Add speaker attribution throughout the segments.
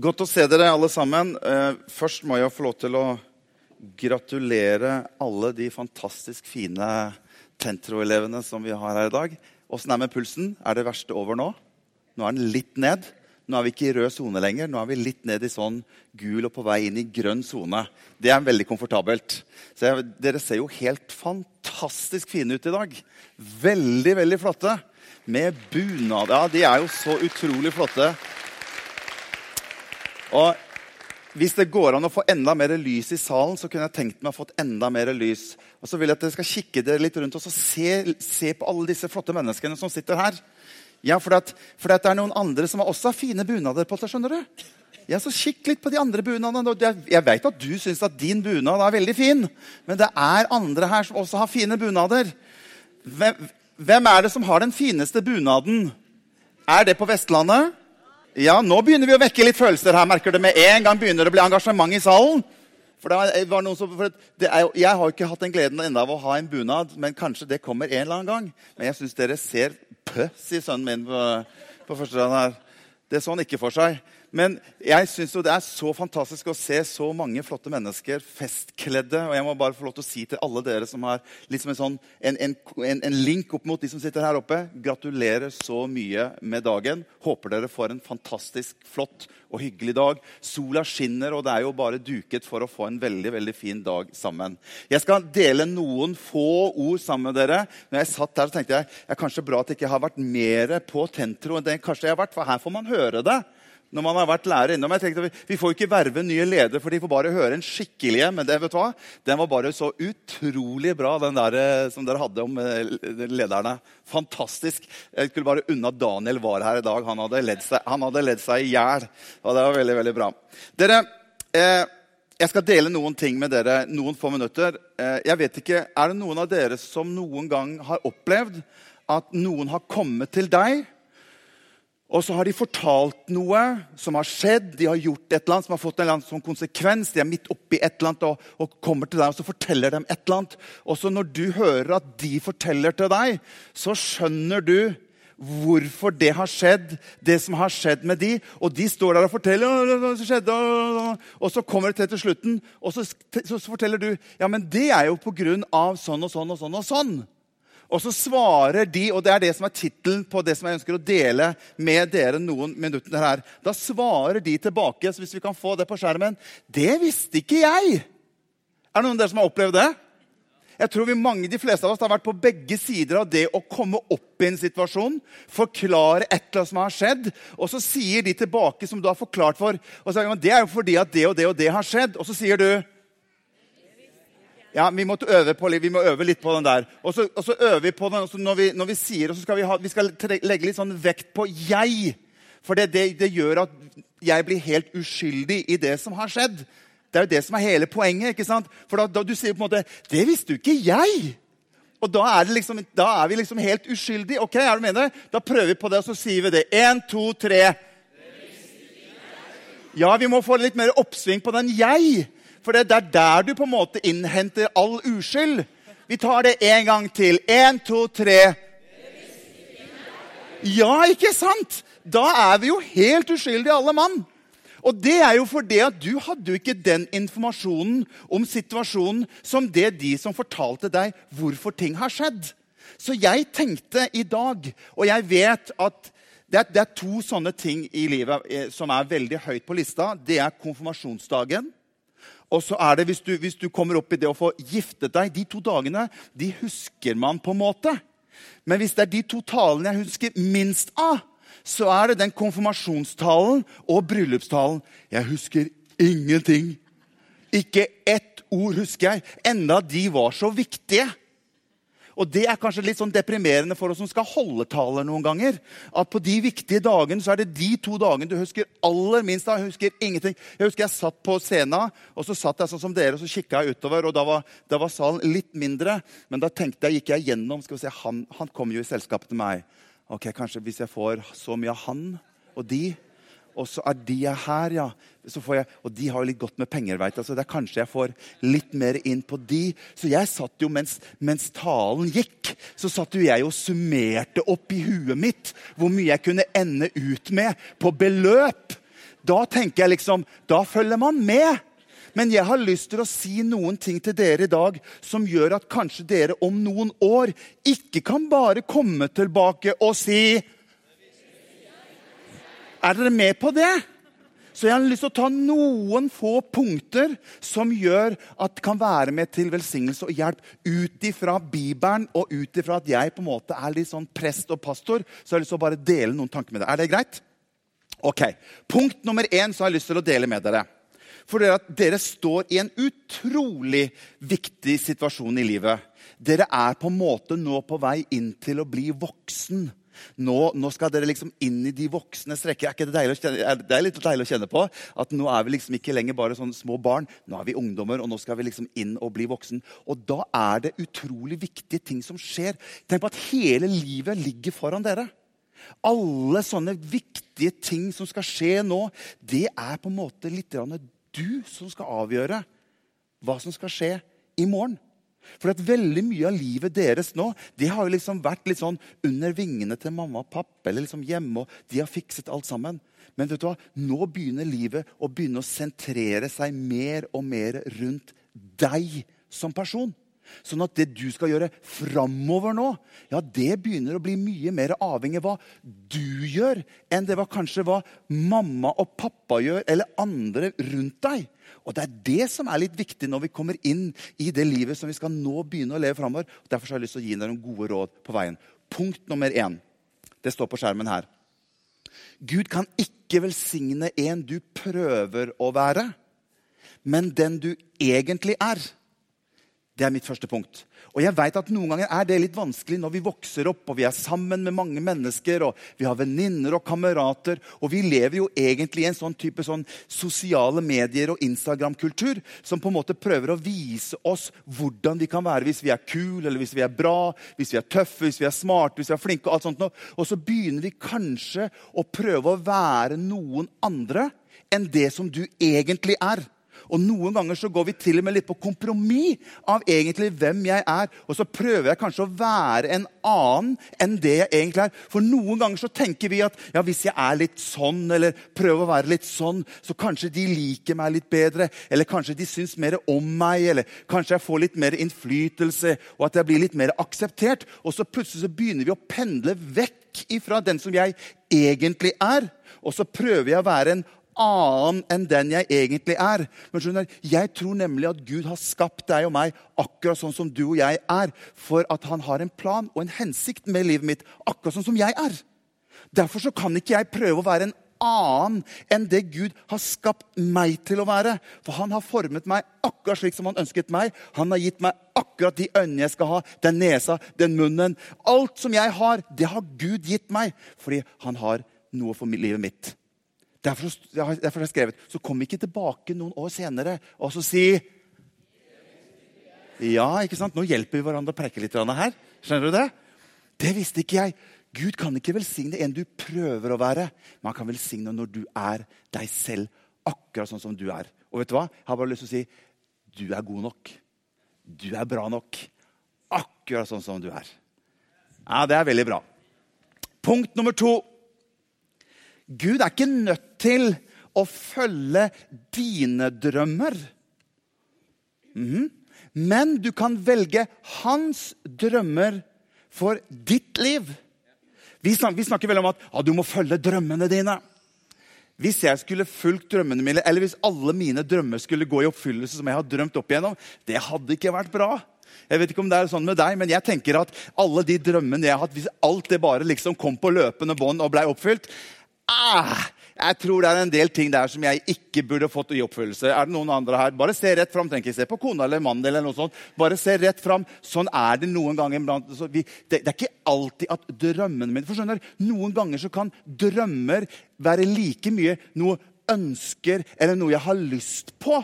Speaker 1: Godt å se dere alle sammen. Eh, først må jeg få lov til å gratulere alle de fantastisk fine Tentro-elevene som vi har her i dag. Åssen er med pulsen? Er det verste over nå? Nå er den litt ned. Nå er vi ikke i rød sone lenger. Nå er vi litt ned i sånn gul og på vei inn i grønn sone. Det er veldig komfortabelt. Så jeg, dere ser jo helt fantastisk fine ut i dag. Veldig, veldig flotte. Med bunad. Ja, de er jo så utrolig flotte. Og hvis det går an å få enda mer lys i salen, så kunne jeg tenkt meg å fått enda mer lys. Og så vil jeg at dere skal kikke dere litt rundt og se, se, på alle disse flotte menneskene som sitter her. Ja, for, det, for det er noen andre som også har fine bunader på seg. skjønner du? Ja, så Kikk litt på de andre bunadene. Jeg, jeg vet at du syns at din bunad er veldig fin, men det er andre her som også har fine bunader. Hvem, hvem er det som har den fineste bunaden? Er det på Vestlandet? Ja, nå begynner vi å vekke litt følelser her. merker du. Med en gang begynner det å bli engasjement i salen. For som, for er, Jeg har ikke hatt den gleden enda av å ha en bunad, men kanskje det kommer en eller annen gang. Men jeg syns dere ser pøss i sønnen min på, på første rad her. Det så han ikke for seg. Men jeg synes jo det er så fantastisk å se så mange flotte mennesker festkledde. Og jeg må bare få lov til å si til alle dere som har liksom en, sånn, en, en, en, link opp mot de som sitter her oppe, gratulerer så mye med dagen. Håper dere får en fantastisk flott og hyggelig dag. Sola skinner, og det er jo bare duket for å få en veldig veldig fin dag sammen. Jeg skal dele noen få ord sammen med dere. Når jeg satt der, så tenkte jeg det er kanskje bra at jeg ikke har vært mer på Tentro enn det kanskje jeg har vært, for her får man høre det når man har vært lærer innom. Jeg tenkte, Vi får ikke verve nye ledere, for de får bare høre en skikkelig en. Men det, vet du hva? den var bare så utrolig bra, den der eh, som dere hadde om eh, lederne. Fantastisk. Jeg skulle bare unna Daniel var her i dag. Han hadde ledd seg, han hadde ledd seg i hjel. Og det var veldig, veldig bra. Dere, eh, jeg skal dele noen ting med dere noen få minutter. Eh, jeg vet ikke, Er det noen av dere som noen gang har opplevd at noen har kommet til deg og så har de fortalt noe som har skjedd, de har gjort et eller annet som har fått en eller annen sånn konsekvens. De er midt oppi et eller annet og, og, kommer til deg og så forteller dem et eller annet. Og så når du hører at de forteller til deg, så skjønner du hvorfor det har skjedd, det som har skjedd med de. Og de står der og forteller, hva skjedde, og så kommer det til til slutten. Og så, så forteller du ja, men det er jo på grunn av sånn og sånn og sånn. og sånn. Og så svarer de, og det er det som er tittelen på det som jeg ønsker å dele med dere noen minutter her. Da svarer de tilbake, så hvis vi kan få det på skjermen Det visste ikke jeg! Er det noen av dere som har opplevd det? Jeg tror vi mange, de fleste av oss har vært på begge sider av det å komme opp i en situasjon, forklare et eller annet som har skjedd, og så sier de tilbake som du har forklart for. og så sier, Det er jo fordi at det og det og det har skjedd. Og så sier du ja, vi, øve vi må øve litt på den der. Og så, og så øver vi på den når vi, når, vi, sier, og så skal vi, ha, vi skal legge litt sånn vekt på 'jeg'. For det, det, det, gjør at jeg blir helt uskyldig i det som har skjedd. Det er jo det som er hele poenget. ikke sant? For da, da du sier på en måte 'Det visste jo ikke jeg'. Og da er, liksom, da er, vi liksom helt uskyldige. Ok, er du med det? Da prøver vi på det, og så sier vi det. Én, to, tre. Ja, vi må få litt mer oppsving på den 'jeg'. For det er der du på en måte innhenter all uskyld. Vi tar det en gang til. Én, to, tre. Ja, ikke sant? Da er vi jo helt uskyldige, alle mann. Og det er jo fordi at du hadde jo ikke den informasjonen om situasjonen som det de som fortalte deg hvorfor ting har skjedd. Så jeg tenkte i dag, og jeg vet at det er, det er to sånne ting i livet eh, som er veldig høyt på lista. Det er konfirmasjonsdagen og så er det hvis du, hvis du, kommer opp i det å få giftet deg De to dagene de husker man på en måte. Men hvis det er de to talene jeg husker minst av, så er det den konfirmasjonstalen og bryllupstalen. Jeg husker ingenting. Ikke ett ord husker jeg, enda de var så viktige. Og Det er kanskje litt sånn deprimerende for oss som skal holde taler noen ganger. At på de viktige dagene så er det de to dagene du husker aller minst. Jeg husker ingenting. Jeg husker jeg satt på scenen, og så satt jeg sånn som dere, og så kikka jeg utover. og Da var, da var salen litt mindre, men da tenkte jeg, gikk jeg gjennom skal vi se, Han, han kommer jo i selskapet til meg. Ok, Kanskje hvis jeg får så mye av han og de og så er de her, ja. Jeg, og de har jo litt godt med penger, veit jeg. Så det er kanskje jeg får litt mer inn på de. Så jeg satt jo, mens, mens talen gikk, så satt jo jeg og summerte opp i huet mitt hvor mye jeg kunne ende ut med på beløp. Da tenker jeg liksom, da følger man med. Men jeg har lyst til å si noen ting til dere i dag som gjør at kanskje dere om noen år ikke kan bare komme tilbake og si Er dere med på det? Så jeg har lyst til å ta noen få punkter som gjør at det kan være med til velsignelse og hjelp ut ifra Bibelen og ut ifra at jeg på en måte er litt sånn prest og pastor. Så jeg har lyst til å bare dele noen tanker med dere. Er det greit? Ok, Punkt nummer én så har jeg lyst til å dele med dere. For dere, dere står i en utrolig viktig situasjon i livet. Dere er på en måte nå på vei inn til å bli voksen. Nå, nå, skal dere liksom inn i de voksnes rekker. Er ikke det, deilig å kjenne, det er litt deilig å kjenne på. At nå er vi liksom ikke lenger bare sånne små barn. Nå er vi ungdommer, og nå skal vi liksom inn og bli voksen. Og da er det utrolig viktige ting som skjer. Tenk på at hele livet ligger foran dere. Alle sånne viktige ting som skal skje nå, det er på en måte litt du som skal avgjøre hva som skal skje i morgen. For at veldig mye av livet deres nå de har jo liksom vært litt sånn under vingene til mamma og pappa. eller liksom hjemme, og De har fikset alt sammen. Men vet du hva? nå begynner livet å begynne å sentrere seg mer og mer rundt deg som person. Sånn at det du skal gjøre framover nå, ja, det begynner å bli mye mer avhengig av hva du gjør, enn det var kanskje hva mamma og pappa gjør, eller andre rundt deg. Og Det er det som er litt viktig når vi kommer inn i det livet som vi skal nå begynne å leve framover. Derfor har jeg lyst til å gi dere noen gode råd på veien. Punkt nummer én. Det står på skjermen her. Gud kan ikke velsigne en du prøver å være, men den du egentlig er. Det er mitt første punkt. Og jeg vet at Noen ganger er det litt vanskelig når vi vokser opp og vi er sammen med mange mennesker. og Vi har venninner og kamerater. Og vi lever jo egentlig i en sånn type sånn sosiale medier og Instagram-kultur som på en måte prøver å vise oss hvordan vi kan være hvis vi er kule, eller hvis vi er bra, hvis vi er tøffe, hvis vi er smarte, hvis vi er flinke. Og alt sånt. Og så begynner vi kanskje å prøve å være noen andre enn det som du egentlig er. Og Noen ganger så går vi til og med litt på kompromiss av egentlig hvem jeg er. Og så prøver jeg kanskje å være en annen enn det jeg egentlig er. For noen ganger så tenker vi at ja, hvis jeg er litt sånn, eller prøver å være litt sånn, så kanskje de liker meg litt bedre. Eller kanskje de syns mer om meg, eller kanskje jeg får litt mer innflytelse. Og at jeg blir litt mer akseptert. Og så plutselig så begynner vi å pendle vekk ifra den som jeg egentlig er. Og så prøver jeg å være en annen enn den jeg egentlig er. Men skjønner, Jeg tror nemlig at Gud har skapt deg og meg akkurat sånn som du og jeg er, for at han har en plan og en hensikt med livet mitt, akkurat sånn som jeg er. Derfor så kan ikke jeg prøve å være en annen enn det Gud har skapt meg til å være. For han har formet meg akkurat slik som han ønsket meg. Han har gitt meg akkurat de øynene jeg skal ha, den nesa, den munnen. Alt som jeg har, det har Gud gitt meg fordi han har noe for livet mitt. Derfor, derfor har jeg skrevet så kom ikke tilbake noen år senere og så si Ja, ikke sant? Nå hjelper vi hverandre å preike litt her. Skjønner du det? Det visste ikke jeg. Gud kan ikke velsigne en du prøver å være, men han kan velsigne når du er deg selv, akkurat sånn som du er. Og vet du hva? Jeg har bare lyst til å si du er god nok. Du er bra nok. Akkurat sånn som du er. Ja, Det er veldig bra. Punkt nummer to. Gud er ikke nødt til å følge dine drømmer. Mm. Men du kan velge hans drømmer for ditt liv. Vi snakker vel om at ja, du må følge drømmene dine. Hvis jeg skulle fulgt drømmene mine, eller hvis alle mine drømmer skulle gå i oppfyllelse, som jeg har drømt opp igjennom, det hadde ikke vært bra. Jeg vet ikke om det er sånn med deg, men jeg tenker at alle de drømmene jeg har hatt, hvis alt det bare liksom kom på løpende bånd og blei oppfylt, ah, jeg tror det er en del ting der som jeg ikke burde fått i oppfyllelse. Er det noen andre her? Bare se rett fram. Trenger ikke se på kona eller mannen. eller noe sånt. Bare se rett fram. Sånn er det noen ganger. Vi, det, det, er ikke alltid at drømmene mine for skjønner, Noen ganger så kan drømmer være like mye noe ønsker eller noe jeg har lyst på.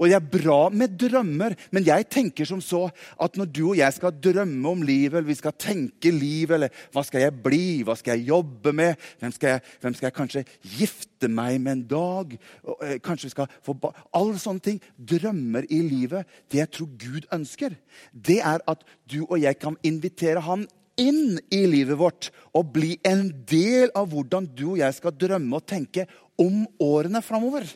Speaker 1: Og det er bra med drømmer, men jeg tenker som så at når du og jeg skal drømme om livet, eller vi skal tenke livet, eller hva skal jeg bli, hva skal jeg jobbe med, hvem skal jeg, hvem skal jeg kanskje gifte meg med en dag, eh, kanskje vi skal få Alle sånne ting. Drømmer i livet. Det jeg tror Gud ønsker, det er at du og jeg kan invitere Han inn i livet vårt og bli en del av hvordan du og jeg skal drømme og tenke om årene framover.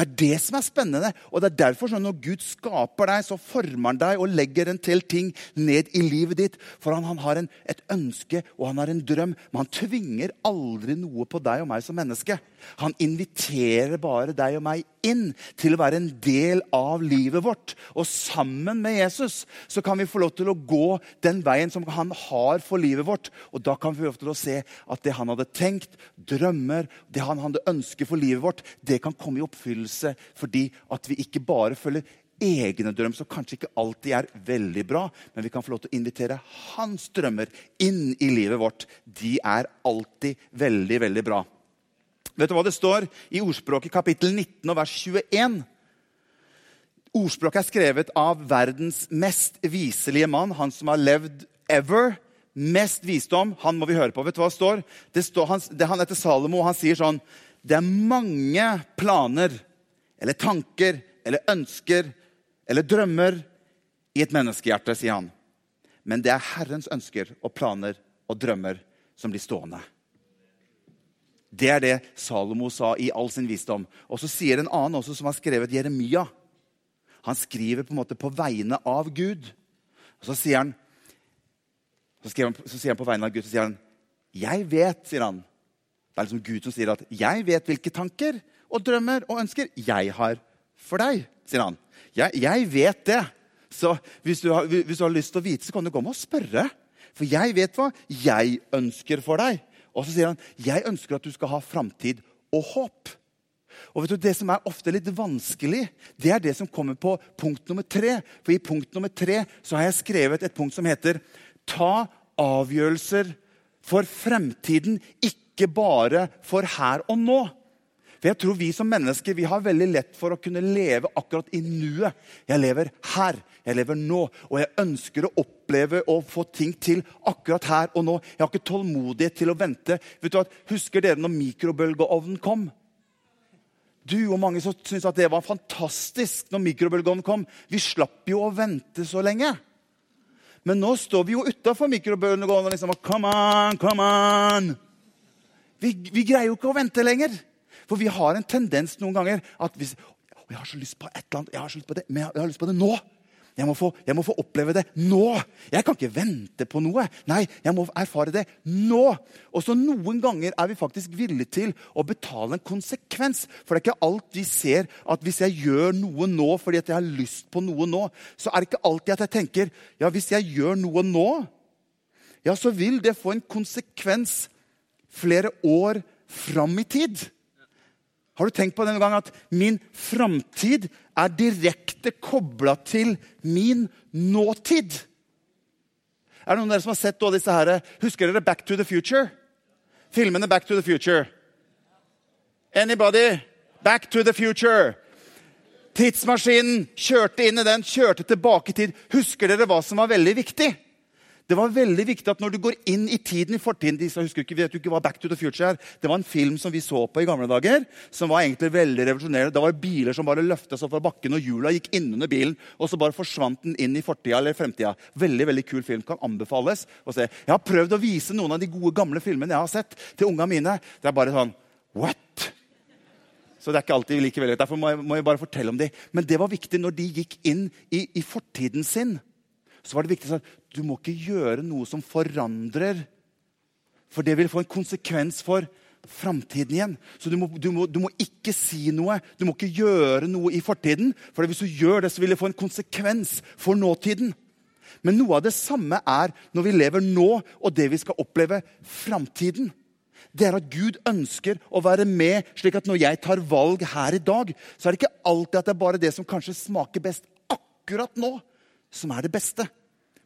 Speaker 1: Det er det som er spennende. Og det er derfor sånn når Gud skaper deg, så former han deg og legger en til ting ned i livet ditt. For han, han har en, et ønske og han har en drøm, men han tvinger aldri noe på deg og meg som menneske. Han inviterer bare deg og meg inn til å være en del av livet vårt. Og sammen med Jesus så kan vi få lov til å gå den veien som han har for livet vårt. Og da kan vi få lov til å se at det han hadde tenkt, drømmer, det han hadde ønsket for livet vårt, det kan komme i oppfyllelse fordi at vi ikke bare følger egne drømmer, som kanskje ikke alltid er veldig bra, men vi kan få lov til å invitere hans drømmer inn i livet vårt. De er alltid veldig, veldig bra. Vet du hva det står i ordspråket kapittel 19 og vers 21? Ordspråket er skrevet av verdens mest viselige mann, han som har levd ever. Mest visdom. Han må vi høre på. Vet du hva det står? Det står han, det, han heter Salomo, han sier sånn Det er mange planer eller tanker eller ønsker eller drømmer i et menneskehjerte, sier han. Men det er Herrens ønsker og planer og drømmer som blir stående. Det er det Salomo sa i all sin visdom. Og så sier en annen også, som har skrevet Jeremia. Han skriver på en måte på vegne av Gud. Og så sier han, så, han, så sier han på vegne av Gud så sier han, 'Jeg vet', sier han. Det er liksom Gud som sier at 'jeg vet hvilke tanker og drømmer og ønsker jeg har for deg', sier han. Jeg, jeg vet det. Så hvis du, har, hvis du har lyst til å vite, så kan du komme og spørre. For jeg vet hva jeg ønsker for deg. Og så sier han jeg ønsker at du skal ha framtid og håp. Og vet du, Det som er ofte litt vanskelig, det er det som kommer på punkt nummer tre. For i punkt nummer tre så har jeg skrevet et punkt som heter Ta avgjørelser for fremtiden, ikke bare for her og nå. For jeg tror Vi som mennesker vi har veldig lett for å kunne leve akkurat i nuet. Jeg lever her, jeg lever nå, og jeg ønsker å oppleve og få ting til akkurat her og nå. Jeg har ikke tålmodighet til å vente. Vet du hva? Husker dere når mikrobølgeovnen kom? Du og mange som syntes at det var fantastisk når mikrobølgeovnen kom. Vi slapp jo å vente så lenge. Men nå står vi jo utafor mikrobølgeovnen og liksom Come on, come on! Vi, vi greier jo ikke å vente lenger. For vi har en tendens noen ganger at hvis, jeg har så lyst på et eller annet, jeg har så lyst på det, men jeg har lyst på det nå. Jeg må, få, jeg må, få, oppleve det nå. Jeg kan ikke vente på noe. Nei, jeg må erfare det nå. Og så Noen ganger er vi faktisk villige til å betale en konsekvens. For det er ikke alt vi ser at hvis jeg gjør noe nå fordi jeg har lyst på noe nå, så er det ikke alltid at jeg tenker ja, hvis jeg gjør noe nå, ja, så vil det få en konsekvens flere år fram i tid. Har du tenkt på denne gang at min framtid er direkte kobla til min nåtid? Er det noen av dere som har sett disse her? Husker dere Back to the Future? Filmene Back to the Future. Anybody? Back to the Future. Tidsmaskinen kjørte inn i den, kjørte tilbake i tid. Husker dere hva som var veldig viktig? Det var veldig viktig at når du går inn i tiden i fortiden de husker ikke, vet du ikke hva Back to the Future er. Det var en film som vi så på i gamle dager, som var egentlig veldig revolusjonerende. Det var biler som bare løfta seg fra bakken, og hjula gikk innunder bilen. Og så bare forsvant den inn i fortida eller fremtida. Veldig veldig kul film. Kan anbefales å se. Jeg har prøvd å vise noen av de gode, gamle filmene jeg har sett, til unga mine. Det er bare sånn What? Så det er ikke alltid like veldig. Derfor må jeg, må jeg bare fortelle om de. Men det var viktig når de gikk inn i, i fortiden sin så var det viktig at du må ikke gjøre noe som forandrer. For det vil få en konsekvens for framtiden igjen. Så du må, du, må, du må, ikke si noe. Du må ikke gjøre noe i fortiden. For hvis du gjør det, så vil det få en konsekvens for nåtiden. Men noe av det samme er når vi lever nå, og det vi skal oppleve framtiden. Det er at Gud ønsker å være med, slik at når jeg tar valg her i dag, så er det ikke alltid at det er bare det som kanskje smaker best akkurat nå som er det beste.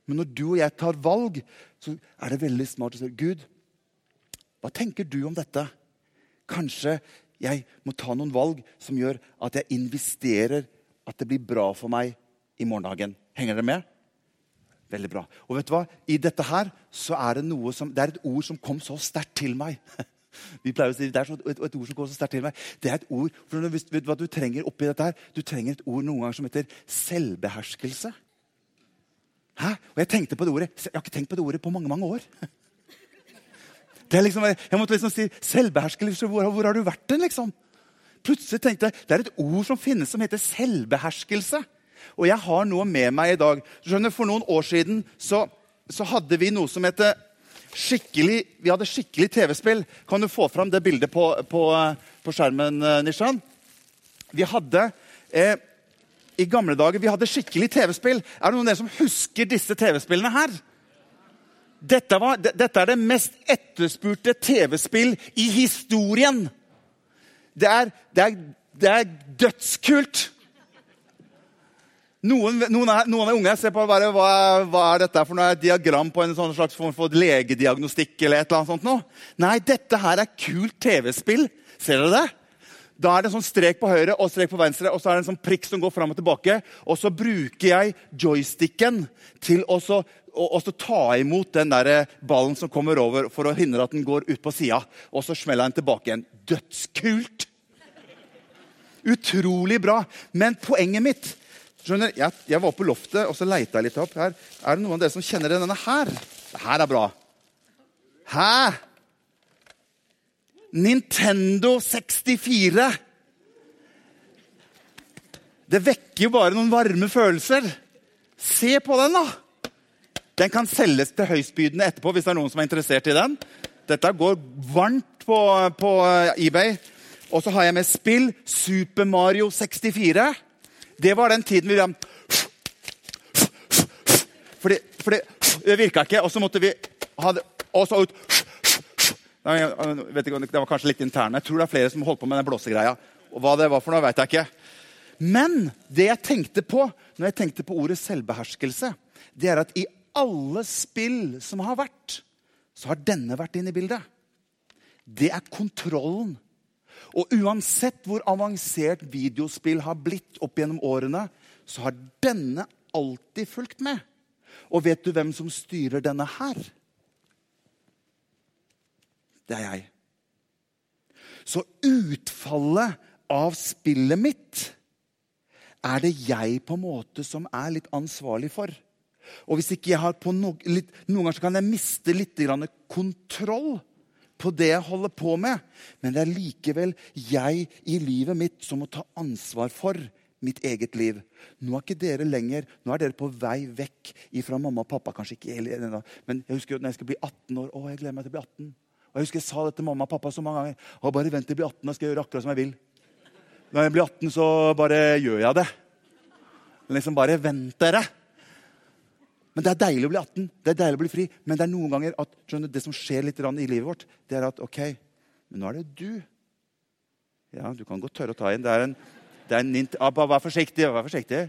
Speaker 1: Men når du og jeg tar valg, så er det veldig smart å si Gud, hva tenker du om dette? Kanskje jeg må ta noen valg som gjør at jeg investerer at det blir bra for meg i morgendagen. Henger dere med? Veldig bra. Og vet du hva? I dette her så er det noe som, det er et ord som kom så sterkt til meg. Vi pleier å si Det er et, et, ord som går så sterkt til meg. Det er et ord, for vet du hva du trenger oppi dette her? Du trenger et ord noen ganger som heter selvbeherskelse. Hæ? Og jeg tenkte på det ordet. Jeg har ikke tenkt på det ordet på mange mange år. Det er liksom, jeg måtte liksom si selvbeherskelse. Hvor, hvor har du vært den, liksom? Plutselig tenkte jeg, Det er et ord som finnes som heter selvbeherskelse. Og jeg har noe med meg i dag. Skjønner, For noen år siden så, så hadde vi noe som heter skikkelig, vi hadde skikkelig TV-spill. Kan du få fram det bildet på, på, på skjermen, eh, Nishan? Vi hadde eh, i gamle dager vi hadde skikkelig TV-spill. Er det noen av dere som husker disse TV-spillene her? Dette, var, dette, er det mest etterspurte TV-spill i historien. Det er, det er, det er dødskult. Noen, noen, er, noen av unge ser på bare, hva, hva er dette for noe diagram på en sånn slags form for legediagnostikk. eller et eller annet sånt noe. Nei, dette her er kult TV-spill. Ser dere det? Da er det en sånn strek på høyre og strek på venstre, og så er det en sånn prikk som går fram og tilbake. Og så bruker jeg joysticken til å ta imot den der ballen som kommer over, for å hindre at den går ut på sida. Og så smeller jeg den tilbake igjen. Dødskult! Utrolig bra. Men poenget mitt Skjønner, jeg, jeg, var på loftet og så leita litt opp. Her. Er det noen av dere som kjenner denne her? Det her er bra. Hæ? Nintendo 64. Det vekker jo bare noen varme følelser. Se på den, da! Den kan selges til høystbydende etterpå hvis det er noen som er interessert i den. Dette går varmt på, på eBay. Og så har jeg med spill Super Mario 64. Det var den tiden vi Fordi, fordi det virka ikke, og så måtte vi ha det Og så ut ikke, Det var kanskje litt interne. Jeg tror det er flere som holdt på med den blåsegreia. Og hva det var for noe, vet jeg ikke. Men det jeg tenkte på når jeg tenkte på ordet selvbeherskelse, det er at i alle spill som har vært, så har denne vært inne i bildet. Det er kontrollen og uansett hvor avansert videospill har blitt opp gjennom årene, så har denne alltid fulgt med. Og vet du hvem som styrer denne her? Det er jeg. Så utfallet av spillet mitt er det jeg på en måte som er litt ansvarlig for. Og hvis ikke jeg har på no, litt, Noen ganger kan jeg miste litt kontroll på det jeg holder på med. Men det er likevel jeg i livet mitt som må ta ansvar for mitt eget liv. Nå er ikke dere lenger, nå er dere på vei vekk fra mamma og pappa. kanskje ikke Men jeg husker jo når jeg skal bli 18 år. Å, jeg gleder meg til å bli 18. Og jeg husker jeg sa det til mamma og pappa så mange ganger. Og bare vent til jeg blir 18, da skal jeg gjøre akkurat som jeg vil. Når jeg blir 18, så bare gjør jeg det. Men liksom bare vent dere. Men Det er deilig å bli 18, det er deilig å bli fri. Men det er noen ganger at skjønner, det som skjer litt i livet vårt, det er at ok, men nå er det du. Ja, du kan godt tørre å ta inn. Det er en, det er en Abba, Vær forsiktig. vær forsiktig.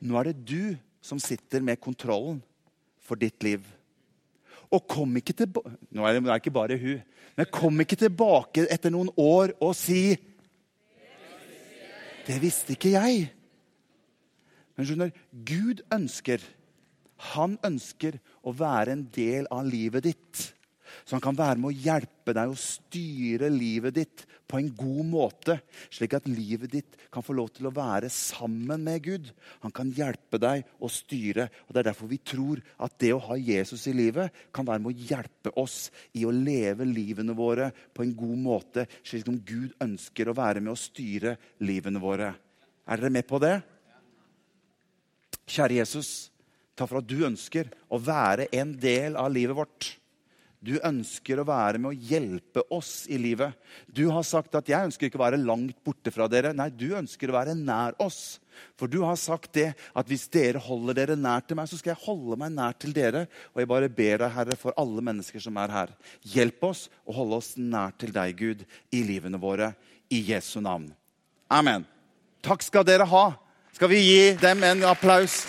Speaker 1: Nå er det du som sitter med kontrollen for ditt liv. Og kom ikke tilbake Nå er det, ikke bare hun. Men kom ikke tilbake etter noen år og si Det visste ikke jeg. Men skjønner, Gud ønsker han ønsker å være en del av livet ditt. Så han kan være med å hjelpe deg å styre livet ditt på en god måte. Slik at livet ditt kan få lov til å være sammen med Gud. Han kan hjelpe deg å styre. og Det er derfor vi tror at det å ha Jesus i livet kan være med å hjelpe oss i å leve livene våre på en god måte. Slik som Gud ønsker å være med å styre livene våre. Er dere med på det? Kjære Jesus, takk for at du ønsker å være en del av livet vårt. Du ønsker å være med å hjelpe oss i livet. Du har sagt at 'jeg ønsker ikke å være langt borte fra dere'. Nei, du ønsker å være nær oss. For du har sagt det at hvis dere holder dere nær til meg, så skal jeg holde meg nær til dere. Og jeg bare ber deg, Herre, for alle mennesker som er her. Hjelp oss å holde oss nær til deg, Gud, i livene våre. I Jesu navn. Amen. Takk skal dere ha. Skal vi gi dem en applaus?